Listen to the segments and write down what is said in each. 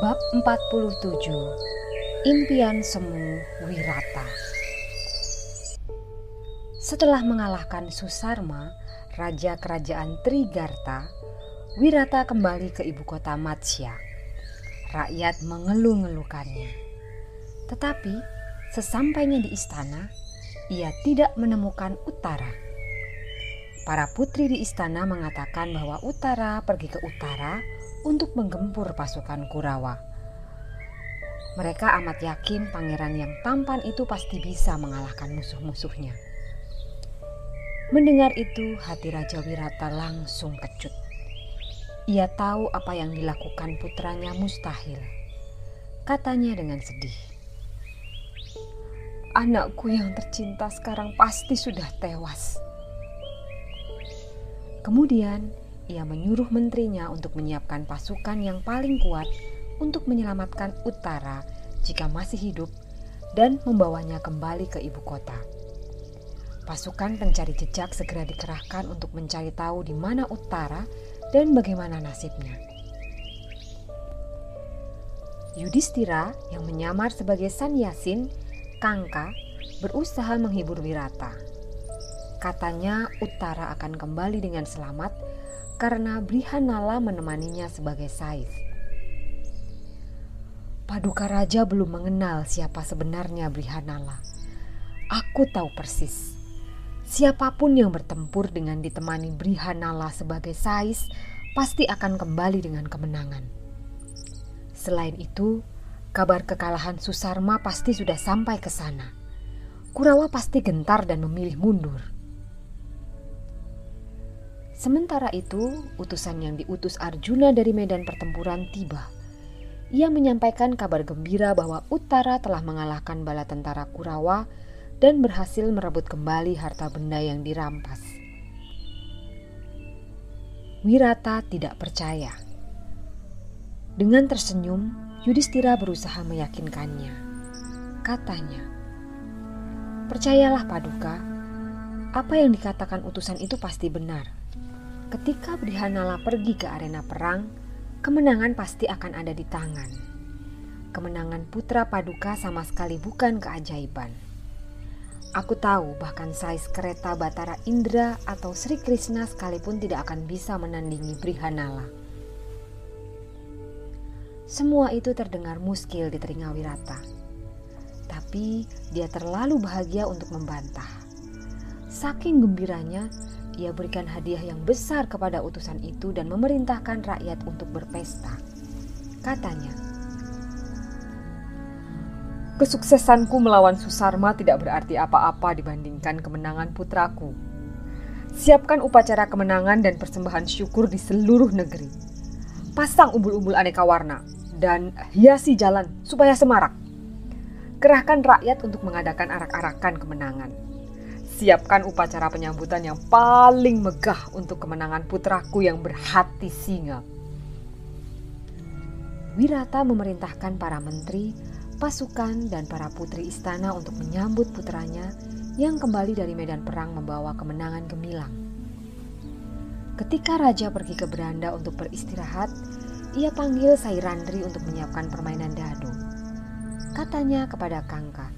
Bab 47 Impian Semu Wirata Setelah mengalahkan Susarma, Raja Kerajaan Trigarta, Wirata kembali ke ibu kota Matsya. Rakyat mengeluh-ngeluhkannya. Tetapi sesampainya di istana, ia tidak menemukan Utara. Para putri di istana mengatakan bahwa Utara pergi ke utara untuk menggempur pasukan Kurawa. Mereka amat yakin pangeran yang tampan itu pasti bisa mengalahkan musuh-musuhnya. Mendengar itu, hati Raja Wirata langsung kecut. Ia tahu apa yang dilakukan putranya mustahil. Katanya dengan sedih. Anakku yang tercinta sekarang pasti sudah tewas. Kemudian ia menyuruh menterinya untuk menyiapkan pasukan yang paling kuat untuk menyelamatkan Utara jika masih hidup dan membawanya kembali ke ibu kota. Pasukan pencari jejak segera dikerahkan untuk mencari tahu di mana Utara dan bagaimana nasibnya. Yudhistira yang menyamar sebagai San Yasin, Kangka, berusaha menghibur Wirata. Katanya Utara akan kembali dengan selamat karena Brihanala menemaninya sebagai Saif. Paduka Raja belum mengenal siapa sebenarnya Brihanala. Aku tahu persis. Siapa pun yang bertempur dengan ditemani Brihanala sebagai Sais pasti akan kembali dengan kemenangan. Selain itu, kabar kekalahan Susarma pasti sudah sampai ke sana. Kurawa pasti gentar dan memilih mundur. Sementara itu, utusan yang diutus Arjuna dari medan pertempuran tiba. Ia menyampaikan kabar gembira bahwa Utara telah mengalahkan bala tentara Kurawa dan berhasil merebut kembali harta benda yang dirampas. Wirata tidak percaya. Dengan tersenyum, Yudhistira berusaha meyakinkannya. Katanya, "Percayalah, Paduka, apa yang dikatakan utusan itu pasti benar." Ketika Brihanala pergi ke arena perang, kemenangan pasti akan ada di tangan. Kemenangan putra Paduka sama sekali bukan keajaiban. Aku tahu bahkan sais kereta Batara Indra atau Sri Krishna sekalipun tidak akan bisa menandingi Brihanala. Semua itu terdengar muskil di telinga Wirata. Tapi dia terlalu bahagia untuk membantah. Saking gembiranya, ia berikan hadiah yang besar kepada utusan itu dan memerintahkan rakyat untuk berpesta. Katanya, Kesuksesanku melawan Susarma tidak berarti apa-apa dibandingkan kemenangan putraku. Siapkan upacara kemenangan dan persembahan syukur di seluruh negeri. Pasang umbul-umbul aneka warna dan hiasi jalan supaya semarak. Kerahkan rakyat untuk mengadakan arak-arakan kemenangan siapkan upacara penyambutan yang paling megah untuk kemenangan putraku yang berhati singa. Wirata memerintahkan para menteri, pasukan, dan para putri istana untuk menyambut putranya yang kembali dari medan perang membawa kemenangan gemilang. Ketika raja pergi ke beranda untuk beristirahat, ia panggil Sairandri untuk menyiapkan permainan dadu. Katanya kepada Kangka,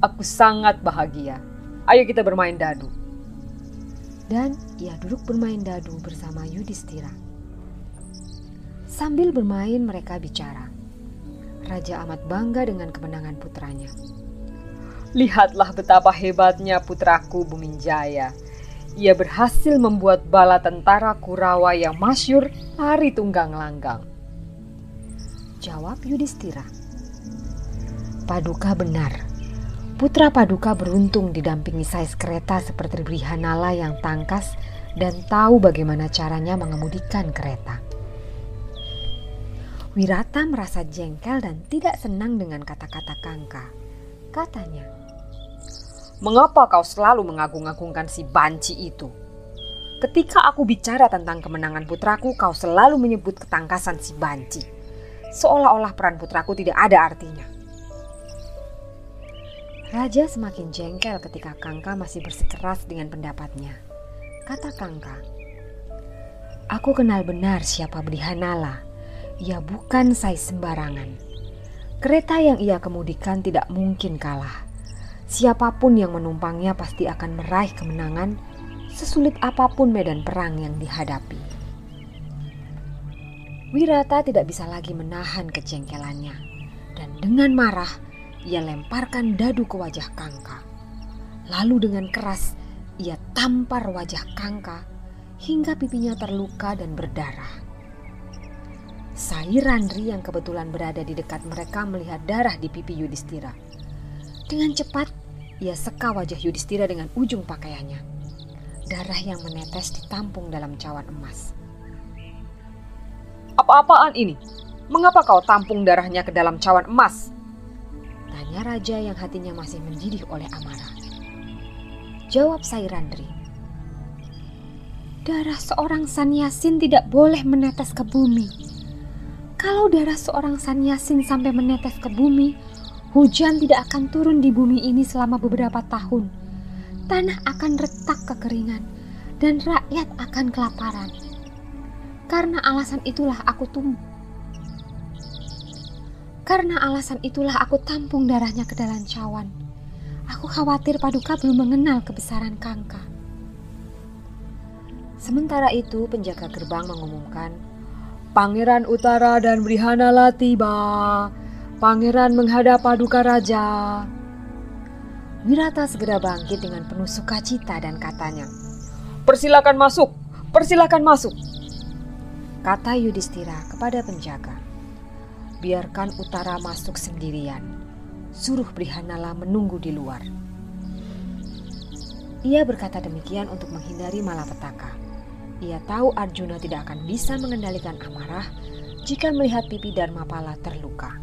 "Aku sangat bahagia Ayo kita bermain dadu. Dan ia duduk bermain dadu bersama Yudhistira. Sambil bermain mereka bicara. Raja amat bangga dengan kemenangan putranya. Lihatlah betapa hebatnya putraku Buminjaya. Ia berhasil membuat bala tentara Kurawa yang masyur lari tunggang langgang. Jawab Yudhistira. Paduka benar. Putra Paduka beruntung didampingi sais kereta seperti Brihanala yang tangkas dan tahu bagaimana caranya mengemudikan kereta. Wirata merasa jengkel dan tidak senang dengan kata-kata Kangka. Katanya, Mengapa kau selalu mengagung-agungkan si banci itu? Ketika aku bicara tentang kemenangan putraku, kau selalu menyebut ketangkasan si banci. Seolah-olah peran putraku tidak ada artinya. Raja semakin jengkel ketika Kangka masih bersikeras dengan pendapatnya. Kata Kangka, Aku kenal benar siapa Brihanala. Ia bukan sai sembarangan. Kereta yang ia kemudikan tidak mungkin kalah. Siapa pun yang menumpangnya pasti akan meraih kemenangan sesulit apa pun medan perang yang dihadapi. Wirata tidak bisa lagi menahan kejengkelannya dan dengan marah ia lemparkan dadu ke wajah Kangka. Lalu dengan keras ia tampar wajah Kangka hingga pipinya terluka dan berdarah. Sairandri yang kebetulan berada di dekat mereka melihat darah di pipi Yudhistira. Dengan cepat ia seka wajah Yudhistira dengan ujung pakaiannya. Darah yang menetes ditampung dalam cawan emas. Apa-apaan ini? Mengapa kau tampung darahnya ke dalam cawan emas? Tanya raja yang hatinya masih mendidih oleh amarah. Jawab Sairandri. Darah seorang sanyasin tidak boleh menetes ke bumi. Kalau darah seorang sanyasin sampai menetes ke bumi, hujan tidak akan turun di bumi ini selama beberapa tahun. Tanah akan retak kekeringan dan rakyat akan kelaparan. Karena alasan itulah aku tumbuh karena alasan itulah aku tampung darahnya ke dalam cawan. Aku khawatir Paduka belum mengenal kebesaran Kangka. Sementara itu penjaga gerbang mengumumkan, Pangeran Utara dan Brihanala tiba. Pangeran menghadap Paduka Raja. Wirata segera bangkit dengan penuh sukacita dan katanya, Persilakan masuk, persilakan masuk. Kata Yudhistira kepada penjaga biarkan Utara masuk sendirian. Suruh Brihanala menunggu di luar. Ia berkata demikian untuk menghindari malapetaka. Ia tahu Arjuna tidak akan bisa mengendalikan amarah jika melihat pipi Dharmapala terluka.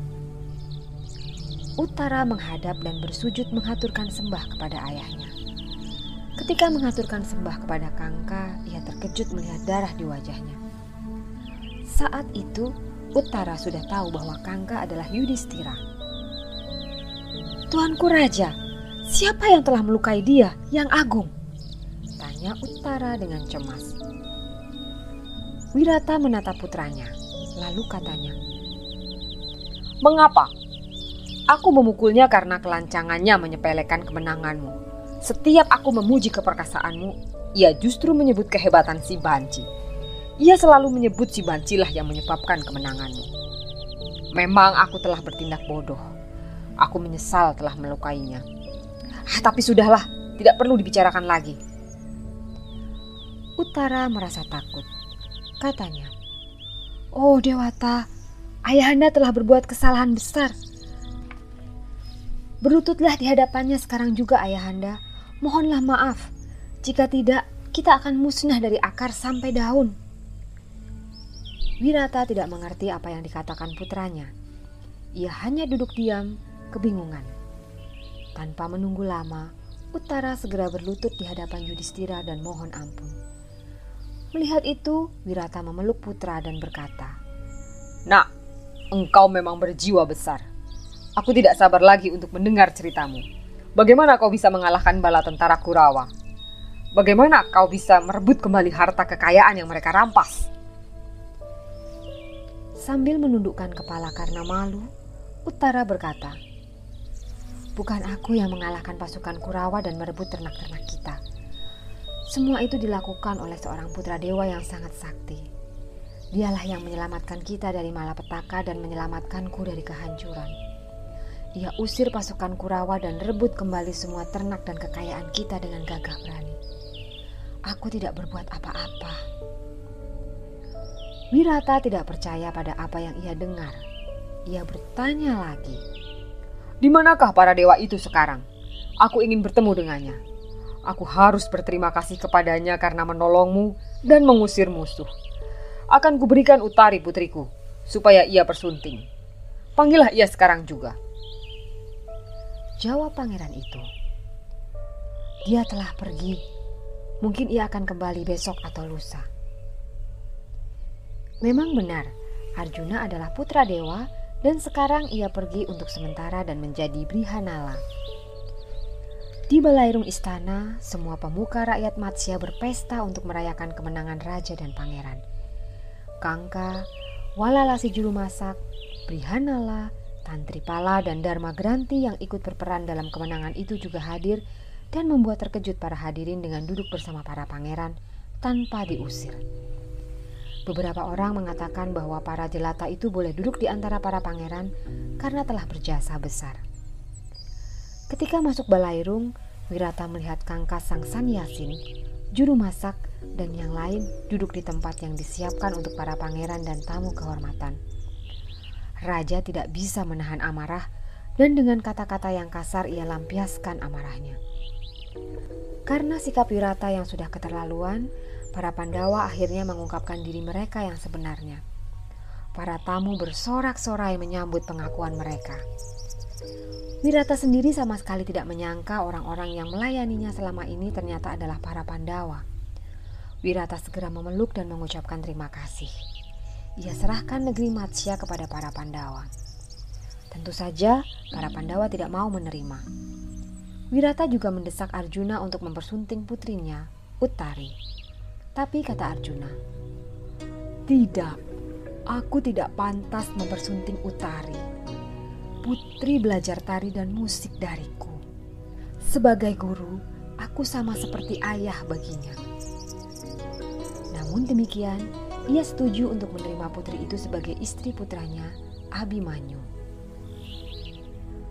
Utara menghadap dan bersujud mengaturkan sembah kepada ayahnya. Ketika mengaturkan sembah kepada Kangka, ia terkejut melihat darah di wajahnya. Saat itu, Utara sudah tahu bahwa Kangka adalah Yudhistira. Tuanku Raja, siapa yang telah melukai dia yang agung? Tanya Utara dengan cemas. Wirata menatap putranya, lalu katanya, Mengapa? Aku memukulnya karena kelancangannya menyepelekan kemenanganmu. Setiap aku memuji keperkasaanmu, ia justru menyebut kehebatan si Banci. Ia selalu menyebut si Bancilah yang menyebabkan kemenanganmu. Memang aku telah bertindak bodoh. Aku menyesal telah melukainya. Ah, tapi sudahlah, tidak perlu dibicarakan lagi. Utara merasa takut. Katanya, Oh Dewata, ayahanda telah berbuat kesalahan besar. Berlututlah di hadapannya sekarang juga ayahanda. Mohonlah maaf. Jika tidak, kita akan musnah dari akar sampai daun. Wirata tidak mengerti apa yang dikatakan putranya. Ia hanya duduk diam, kebingungan. Tanpa menunggu lama, Utara segera berlutut di hadapan Yudhistira dan mohon ampun. Melihat itu, Wirata memeluk putra dan berkata, Nak, engkau memang berjiwa besar. Aku tidak sabar lagi untuk mendengar ceritamu. Bagaimana kau bisa mengalahkan bala tentara Kurawa? Bagaimana kau bisa merebut kembali harta kekayaan yang mereka rampas? Sambil menundukkan kepala karena malu, Utara berkata, Bukan aku yang mengalahkan pasukan Kurawa dan merebut ternak-ternak kita. Semua itu dilakukan oleh seorang putra dewa yang sangat sakti. Dialah yang menyelamatkan kita dari malapetaka dan menyelamatkanku dari kehancuran. Ia usir pasukan Kurawa dan rebut kembali semua ternak dan kekayaan kita dengan gagah berani. Aku tidak berbuat apa-apa. Wirata tidak percaya pada apa yang ia dengar. Ia bertanya lagi, Di manakah para dewa itu sekarang? Aku ingin bertemu dengannya. Aku harus berterima kasih kepadanya karena menolongmu dan mengusir musuh. Akan kuberikan utari putriku, supaya ia bersunting. Panggillah ia sekarang juga. Jawab pangeran itu. Dia telah pergi. Mungkin ia akan kembali besok atau lusa. Memang benar, Arjuna adalah putra dewa dan sekarang ia pergi untuk sementara dan menjadi Brihanala. Di balairung istana, semua pemuka rakyat Matsya berpesta untuk merayakan kemenangan raja dan pangeran. Kangka, Walalasi juru masak, Brihanala, Tantripala dan Dharma Granti yang ikut berperan dalam kemenangan itu juga hadir dan membuat terkejut para hadirin dengan duduk bersama para pangeran tanpa diusir. Beberapa orang mengatakan bahwa para jelata itu boleh duduk di antara para pangeran karena telah berjasa besar. Ketika masuk balairung, Wirata melihat Kangkas Sang Sanyasin, juru masak, dan yang lain duduk di tempat yang disiapkan untuk para pangeran dan tamu kehormatan. Raja tidak bisa menahan amarah dan dengan kata-kata yang kasar ia lampiaskan amarahnya. Karena sikap Wirata yang sudah keterlaluan, Para Pandawa akhirnya mengungkapkan diri mereka yang sebenarnya. Para tamu bersorak-sorai menyambut pengakuan mereka. Wirata sendiri sama sekali tidak menyangka orang-orang yang melayaninya selama ini ternyata adalah para Pandawa. Wirata segera memeluk dan mengucapkan terima kasih. Ia serahkan negeri Matsya kepada para Pandawa. Tentu saja, para Pandawa tidak mau menerima. Wirata juga mendesak Arjuna untuk mempersunting putrinya, Uttari. Tapi kata Arjuna, "Tidak, aku tidak pantas mempersunting Utari. Putri belajar tari dan musik dariku. Sebagai guru, aku sama seperti ayah baginya." Namun demikian, ia setuju untuk menerima putri itu sebagai istri putranya, Abimanyu.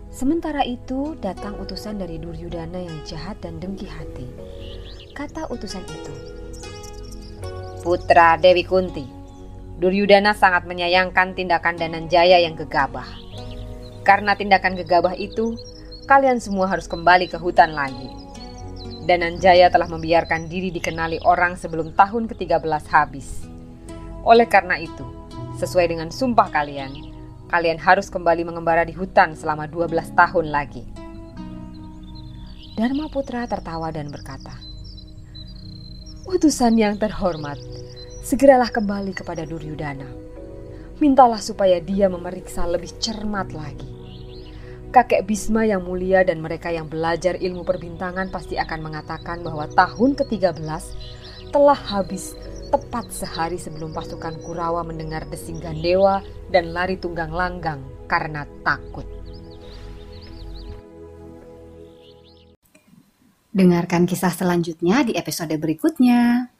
Sementara itu, datang utusan dari Duryudana yang jahat dan dengki hati. Kata utusan itu, putra Dewi Kunti. Duryudana sangat menyayangkan tindakan Dananjaya yang gegabah. Karena tindakan gegabah itu, kalian semua harus kembali ke hutan lagi. Dananjaya telah membiarkan diri dikenali orang sebelum tahun ke-13 habis. Oleh karena itu, sesuai dengan sumpah kalian, kalian harus kembali mengembara di hutan selama 12 tahun lagi. Dharma Putra tertawa dan berkata, Utusan yang terhormat, segeralah kembali kepada Duryudana. Mintalah supaya dia memeriksa lebih cermat lagi. Kakek Bisma yang mulia dan mereka yang belajar ilmu perbintangan pasti akan mengatakan bahwa tahun ke-13 telah habis tepat sehari sebelum pasukan Kurawa mendengar desing Gandewa dan lari tunggang langgang karena takut. Dengarkan kisah selanjutnya di episode berikutnya.